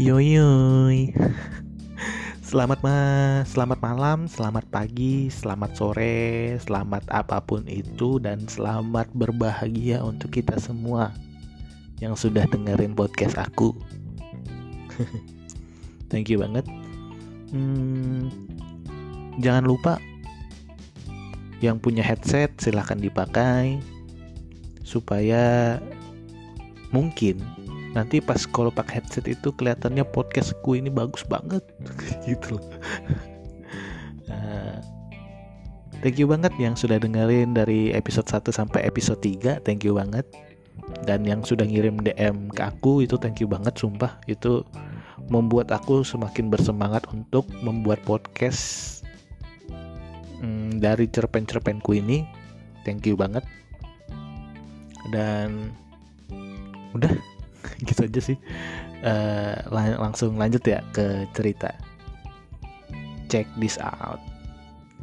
Yoyoy. Selamat ma selamat malam, selamat pagi, selamat sore, selamat apa pun itu dan selamat berbahagia untuk kita semua yang sudah dengerin podcast aku. Thank you banget. Hmm, jangan lupa yang punya headset silahkan dipakai supaya mungkin nanti pas kalau pakai headset itu kelihatannya podcastku ini bagus banget. Gitu loh. Uh, thank you banget yang sudah dengerin dari episode 1 sampai episode 3 thank you banget. Dan yang sudah ngirim DM ke aku itu thank you banget sumpah. Itu membuat aku semakin bersemangat untuk membuat podcast hmm, dari cerpen-cerpenku ini. Thank you banget. Dan udah gitu aja sih. Uh, lang langsung lanjut ya ke cerita. Check this out.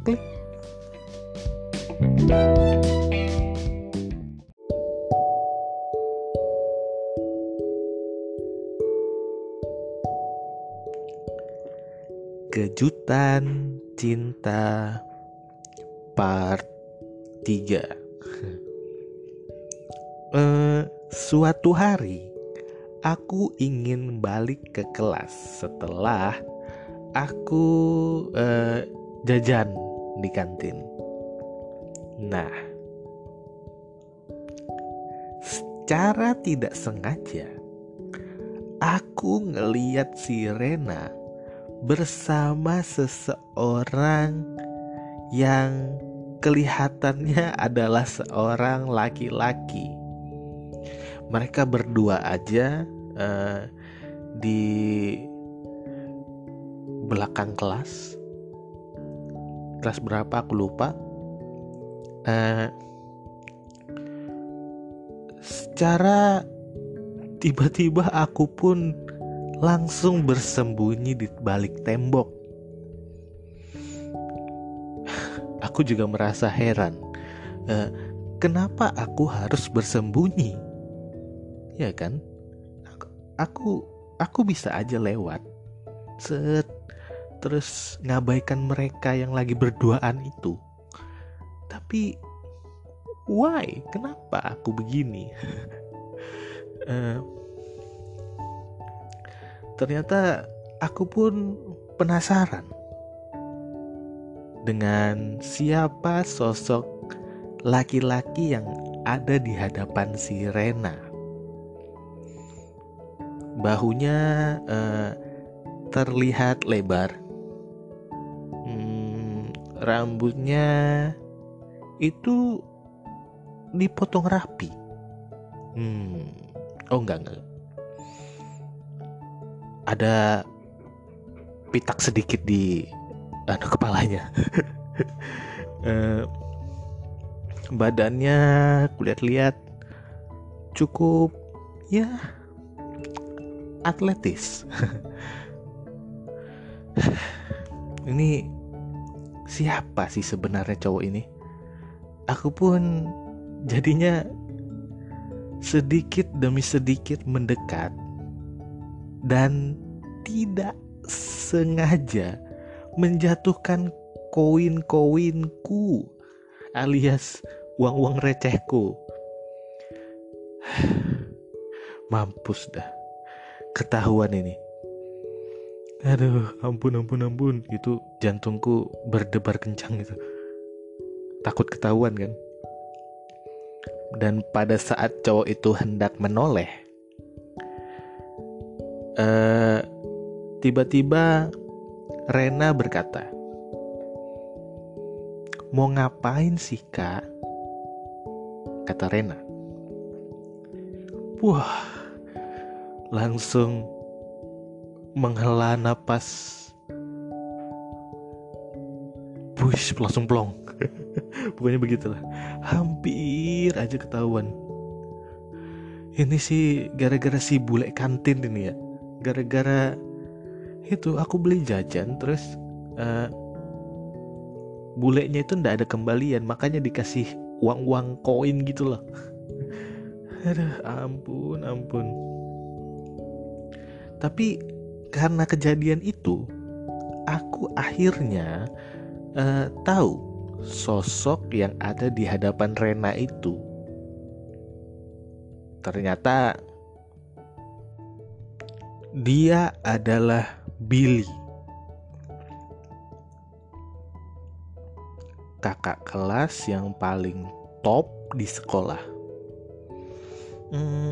Klik. Kejutan cinta part 3 uh, suatu hari aku ingin balik ke kelas setelah aku uh, jajan di kantin. Nah, secara tidak sengaja aku ngeliat si Rena bersama seseorang yang kelihatannya adalah seorang laki-laki mereka berdua aja uh, di belakang kelas. Kelas berapa? Aku lupa. Uh, secara tiba-tiba aku pun langsung bersembunyi di balik tembok. Aku juga merasa heran. Uh, kenapa aku harus bersembunyi ya kan? Aku aku bisa aja lewat. Set. Terus ngabaikan mereka yang lagi berduaan itu. Tapi why? Kenapa aku begini? Uh, ternyata aku pun penasaran dengan siapa sosok laki-laki yang ada di hadapan si Rena bahunya uh, terlihat lebar. Hmm, rambutnya itu dipotong rapi. Hmm, oh enggak enggak. Ada pitak sedikit di anu kepalanya. Uh, badannya kulihat-lihat cukup ya atletis. ini siapa sih sebenarnya cowok ini? Aku pun jadinya sedikit demi sedikit mendekat dan tidak sengaja menjatuhkan koin-koinku alias uang-uang recehku. Mampus dah ketahuan ini. Aduh ampun ampun ampun. Itu jantungku berdebar kencang gitu. Takut ketahuan kan? Dan pada saat cowok itu hendak menoleh uh, tiba-tiba Rena berkata mau ngapain sih kak? Kata Rena. Wah langsung menghela napas. Push langsung plong. Pokoknya begitulah. Hampir aja ketahuan. Ini sih gara-gara si bule kantin ini ya. Gara-gara itu aku beli jajan terus uh, bulenya itu ndak ada kembalian makanya dikasih uang-uang koin gitu loh. Aduh ampun ampun tapi karena kejadian itu aku akhirnya uh, tahu sosok yang ada di hadapan Rena itu. Ternyata dia adalah Billy. Kakak kelas yang paling top di sekolah. Hmm,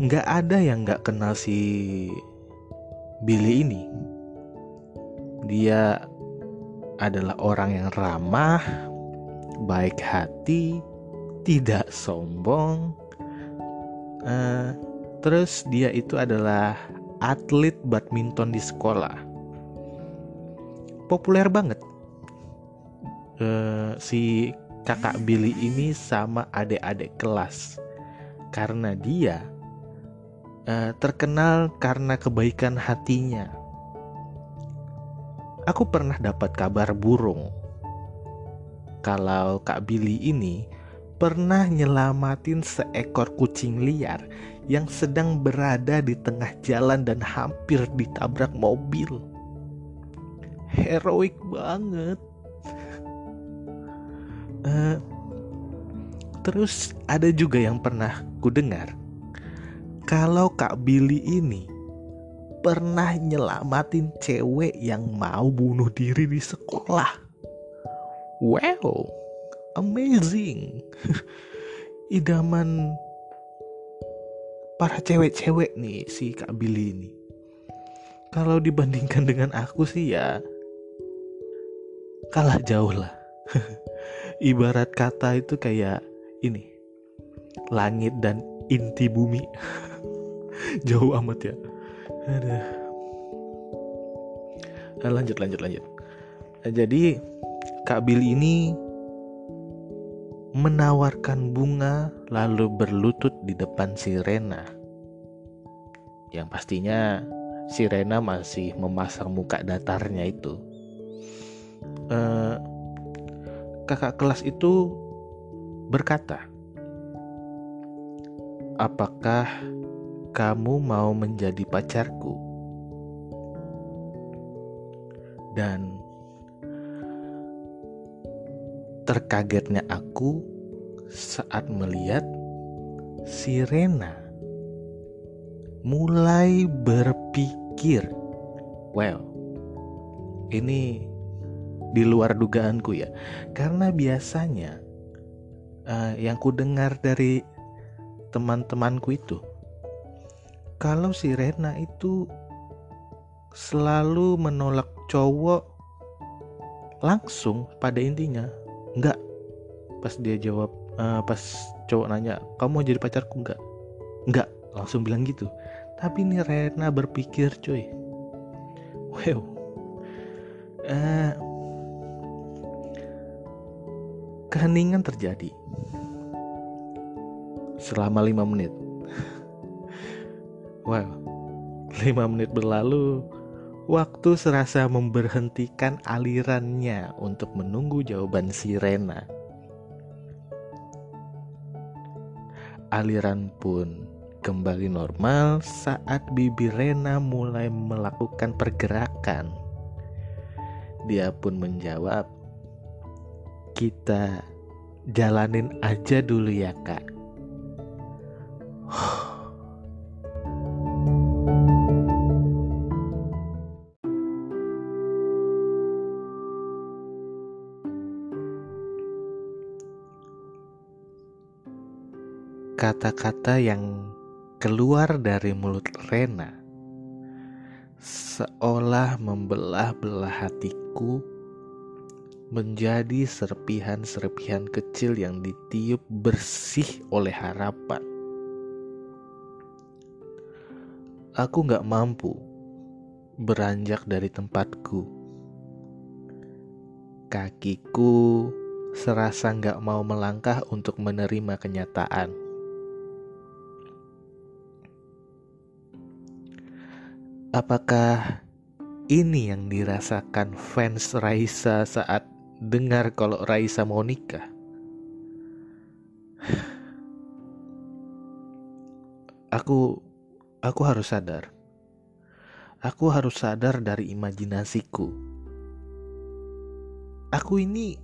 nggak ada yang nggak kenal si Billy ini dia adalah orang yang ramah, baik hati, tidak sombong. Uh, terus dia itu adalah atlet badminton di sekolah. Populer banget. Uh, si kakak Billy ini sama adik-adik kelas karena dia uh, terkenal karena kebaikan hatinya aku pernah dapat kabar burung kalau Kak Billy ini pernah nyelamatin seekor kucing liar yang sedang berada di tengah jalan dan hampir ditabrak mobil. Heroik banget. Uh, terus ada juga yang pernah ku dengar kalau Kak Billy ini pernah nyelamatin cewek yang mau bunuh diri di sekolah. Wow, amazing. Idaman para cewek-cewek nih si Kak Billy ini. Kalau dibandingkan dengan aku sih ya kalah jauh lah. Ibarat kata itu kayak ini. Langit dan inti bumi. jauh amat ya. Ada. Nah, lanjut lanjut lanjut. Nah, jadi Kak Bill ini menawarkan bunga lalu berlutut di depan si Rena. Yang pastinya si Rena masih memasang muka datarnya itu. Uh, kakak kelas itu berkata, "Apakah kamu mau menjadi pacarku. Dan terkagetnya aku saat melihat Sirena mulai berpikir, well, ini di luar dugaanku ya, karena biasanya uh, yang ku dengar dari teman-temanku itu kalau si Rena itu selalu menolak cowok langsung pada intinya enggak. Pas dia jawab uh, pas cowok nanya kamu mau jadi pacarku? Enggak. Enggak. Langsung bilang gitu. Tapi ini Rena berpikir cuy. Wow. Uh, keheningan terjadi selama lima menit Wow, lima menit berlalu, waktu serasa memberhentikan alirannya untuk menunggu jawaban sirena. Aliran pun kembali normal saat bibi Rena mulai melakukan pergerakan. Dia pun menjawab, "Kita jalanin aja dulu ya, Kak." Kata-kata yang keluar dari mulut Rena seolah membelah-belah hatiku menjadi serpihan-serpihan kecil yang ditiup bersih oleh harapan. Aku gak mampu beranjak dari tempatku. Kakiku serasa gak mau melangkah untuk menerima kenyataan. Apakah ini yang dirasakan fans Raisa saat dengar kalau Raisa mau nikah? Aku aku harus sadar. aku harus sadar dari imajinasiku. Aku ini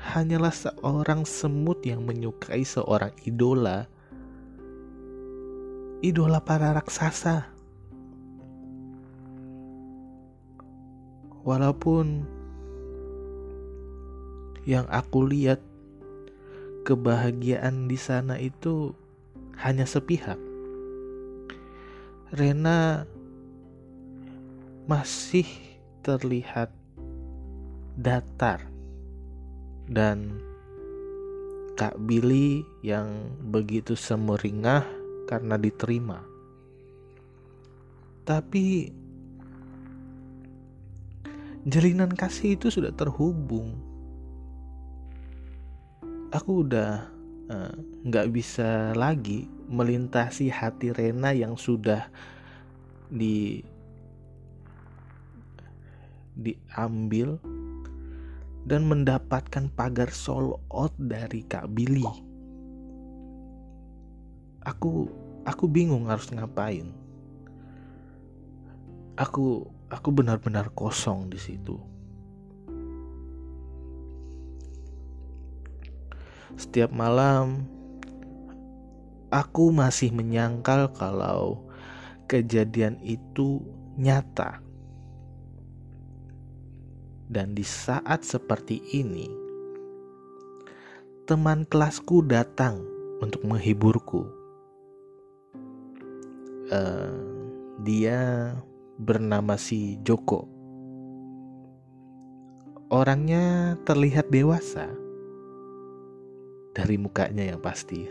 hanyalah seorang semut yang menyukai seorang idola. Idola para raksasa. Walaupun yang aku lihat kebahagiaan di sana itu hanya sepihak. Rena masih terlihat datar dan Kak Billy yang begitu semeringah karena diterima. Tapi jalinan kasih itu sudah terhubung. Aku udah eh, nggak uh, bisa lagi melintasi hati Rena yang sudah di diambil dan mendapatkan pagar soul out dari Kak Billy. Aku aku bingung harus ngapain. Aku aku benar-benar kosong di situ. Setiap malam aku masih menyangkal kalau kejadian itu nyata. Dan di saat seperti ini, teman kelasku datang untuk menghiburku. Uh, dia bernama si Joko. Orangnya terlihat dewasa dari mukanya yang pasti.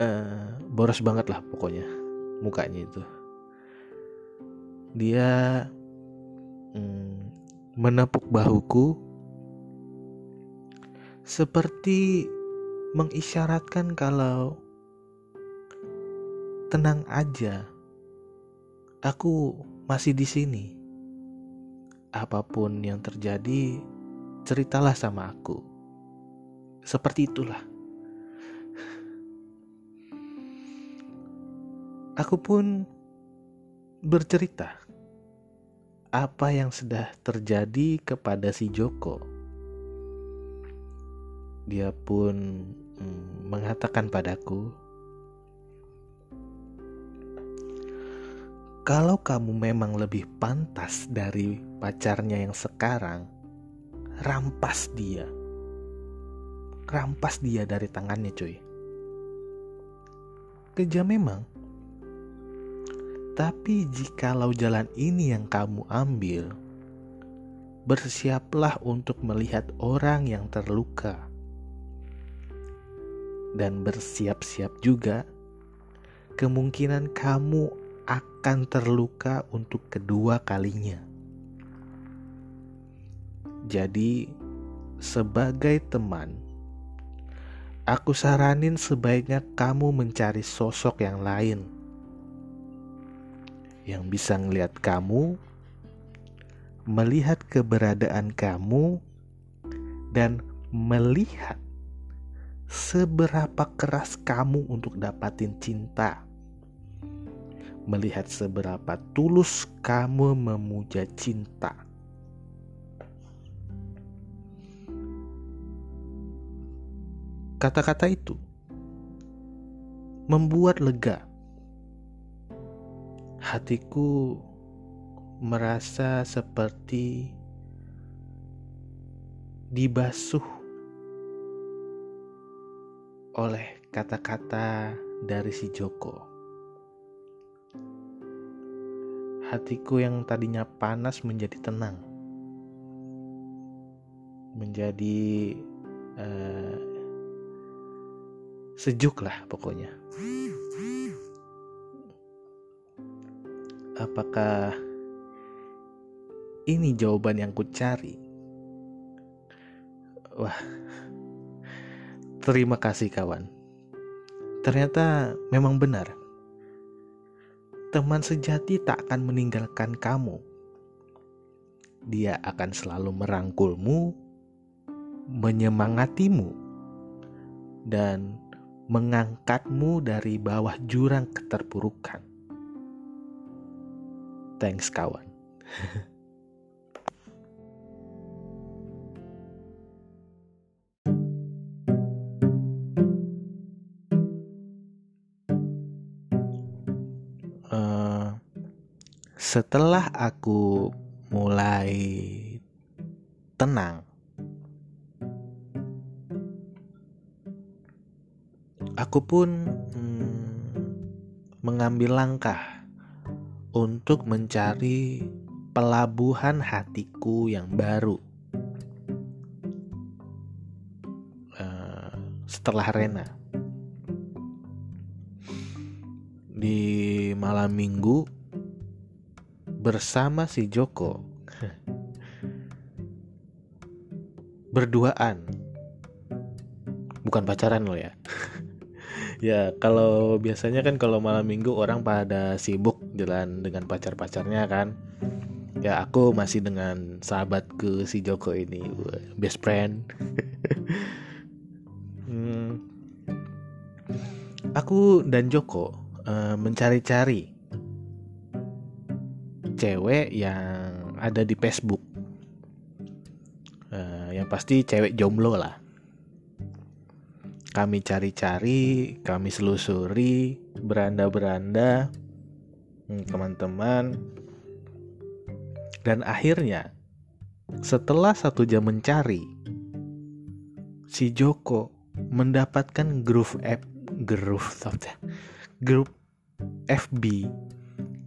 uh, boros banget lah pokoknya mukanya itu. Dia hmm, menepuk bahuku seperti mengisyaratkan kalau tenang aja. Aku masih di sini. Apa pun yang terjadi, ceritalah sama aku. Seperti itulah. Aku pun bercerita apa yang sudah terjadi kepada si Joko. Dia pun hmm, mengatakan padaku, "Kalau kamu memang lebih pantas dari pacarnya yang sekarang, rampas dia, rampas dia dari tangannya, cuy." Kejam memang, tapi jikalau jalan ini yang kamu ambil, bersiaplah untuk melihat orang yang terluka. Dan bersiap-siap juga kemungkinan kamu akan terluka untuk kedua kalinya. Jadi, sebagai teman, aku saranin sebaiknya kamu mencari sosok yang lain yang bisa ngelihat kamu, melihat keberadaan kamu, dan melihat seberapa keras kamu untuk dapatin cinta. Melihat seberapa tulus kamu memuja cinta. Kata-kata itu membuat lega hatiku merasa seperti dibasuh oleh kata-kata dari si Joko. Hatiku yang tadinya panas menjadi tenang, menjadi uh, sejuk lah pokoknya. Apakah ini jawaban yang ku cari? Wah, terima kasih kawan. Ternyata memang benar. Teman sejati tak akan meninggalkan kamu. Dia akan selalu merangkulmu, menyemangatimu, dan mengangkatmu dari bawah jurang keterpurukan thanks kawan setelah aku mulai tenang aku pun hmm, mengambil langkah untuk mencari pelabuhan hatiku yang baru. Uh, setelah Rena, di malam minggu bersama si Joko. Berduaan, bukan pacaran lo ya. ya kalau biasanya kan kalau malam minggu orang pada sibuk jalan dengan pacar-pacarnya kan. Ya aku masih dengan sahabatku si Joko ini best friend. Hmm, aku dan Joko uh, mencari-cari cewek yang ada di Facebook uh, yang pasti cewek jomblo lah kami cari-cari, kami selusuri beranda-beranda hmm, teman-teman. Dan akhirnya setelah satu jam mencari, si Joko mendapatkan grup F, grup grup FB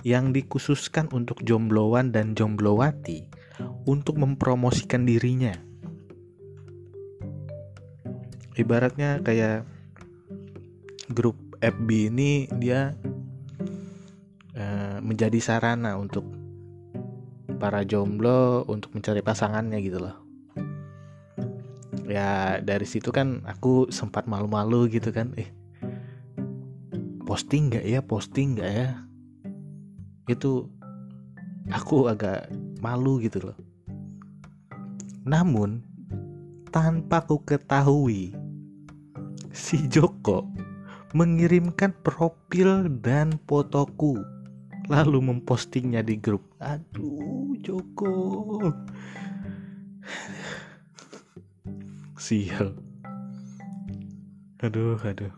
yang dikhususkan untuk jombloan dan jomblowati untuk mempromosikan dirinya. Ibaratnya kayak grup FB ini dia uh, menjadi sarana untuk para jomblo untuk mencari pasangannya gitu loh. Ya dari situ kan aku sempat malu-malu gitu kan. Eh posting nggak ya? Posting nggak ya itu aku agak malu gitu loh namun tanpa ku ketahui si Joko mengirimkan profil dan fotoku lalu mempostingnya di grup. Aduh, Joko. Sial. Aduh, aduh.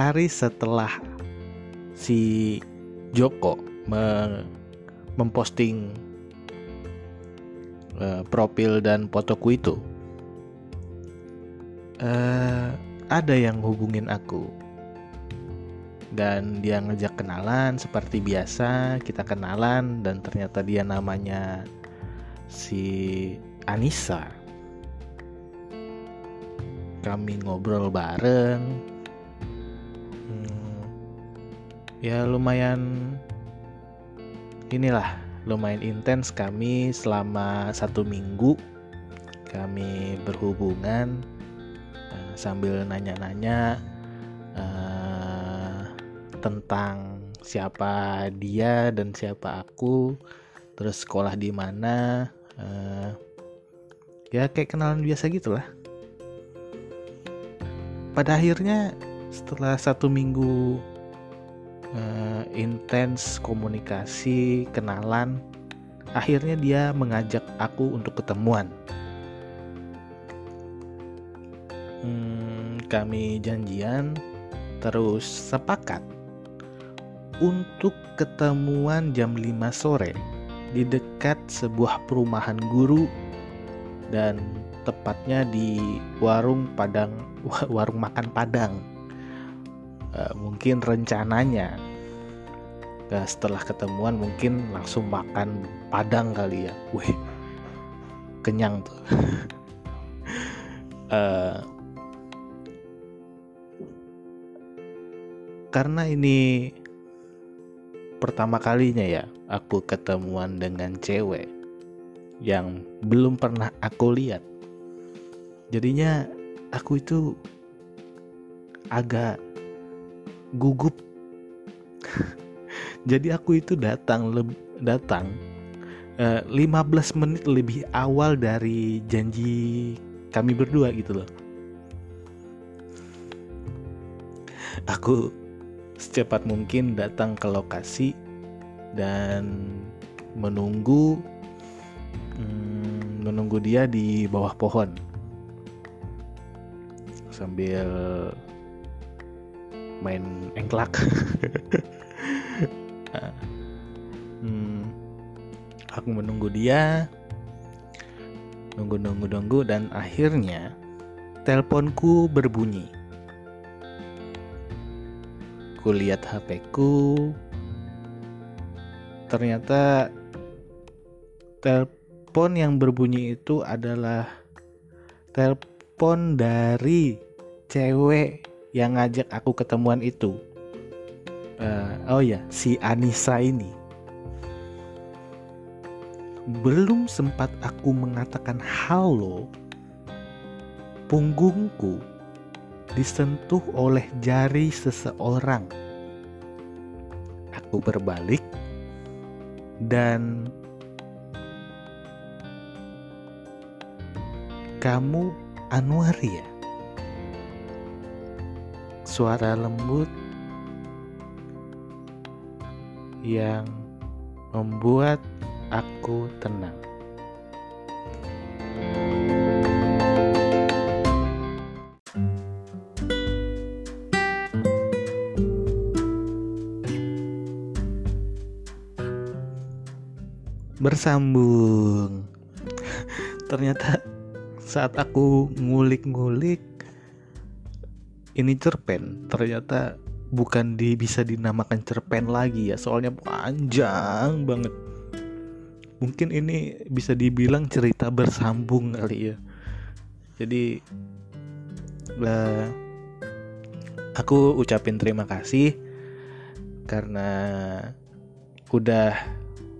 Hari setelah si Joko me memposting uh, profil dan fotoku itu uh, ada yang hubungin aku. Dan dia ngejak kenalan seperti biasa kita kenalan dan ternyata dia namanya si Anissa. Kami ngobrol bareng ya lumayan inilah lumayan intens kami selama satu minggu. Kami berhubungan uh, sambil nanya-nanya uh, tentang siapa dia dan siapa aku terus sekolah di mana uh, ya kayak kenalan biasa gitulah. Pada akhirnya setelah satu minggu uh, intens komunikasi kenalan. Akhirnya dia mengajak aku untuk ketemuan. Hmm, kami janjian terus sepakat untuk ketemuan jam 5 sore di dekat sebuah perumahan guru dan tepatnya di warung Padang warung makan Padang uh, mungkin rencananya. Uh, setelah ketemuan mungkin langsung makan Padang kali ya. Wih kenyang tuh. Uh, karena ini pertama kalinya ya aku ketemuan dengan cewek yang belum pernah aku lihat. Jadinya aku itu agak gugup. Jadi aku itu datang datang uh, eh, 15 menit lebih awal dari janji kami berdua gitu loh. Aku secepat mungkin datang ke lokasi dan menunggu hmm, menunggu dia di bawah pohon. Sambil main engklak. Hmm, aku menunggu dia. Nunggu nunggu nunggu dan akhirnya teleponku berbunyi. Ku lihat HP ku. Ternyata telepon yang berbunyi itu adalah telepon dari cewek yang ngajak aku ketemuan itu. Uh, oh ya, si Anissa ini. Belum sempat aku mengatakan halo, punggungku disentuh oleh jari seseorang. Aku berbalik dan kamu Anwar ya? Suara lembut yang membuat aku tenang. Bersambung. Ternyata saat aku ngulik-ngulik ini cerpen. Ternyata bukan di bisa dinamakan cerpen lagi ya. Soalnya panjang banget. Mungkin ini bisa dibilang cerita bersambung kali ya. Jadi lah aku ucapin terima kasih karena udah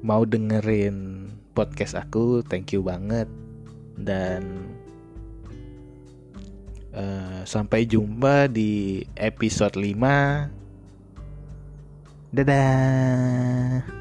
mau dengerin podcast aku. Thank you banget. Dan uh, sampai jumpa di episode 5 dadah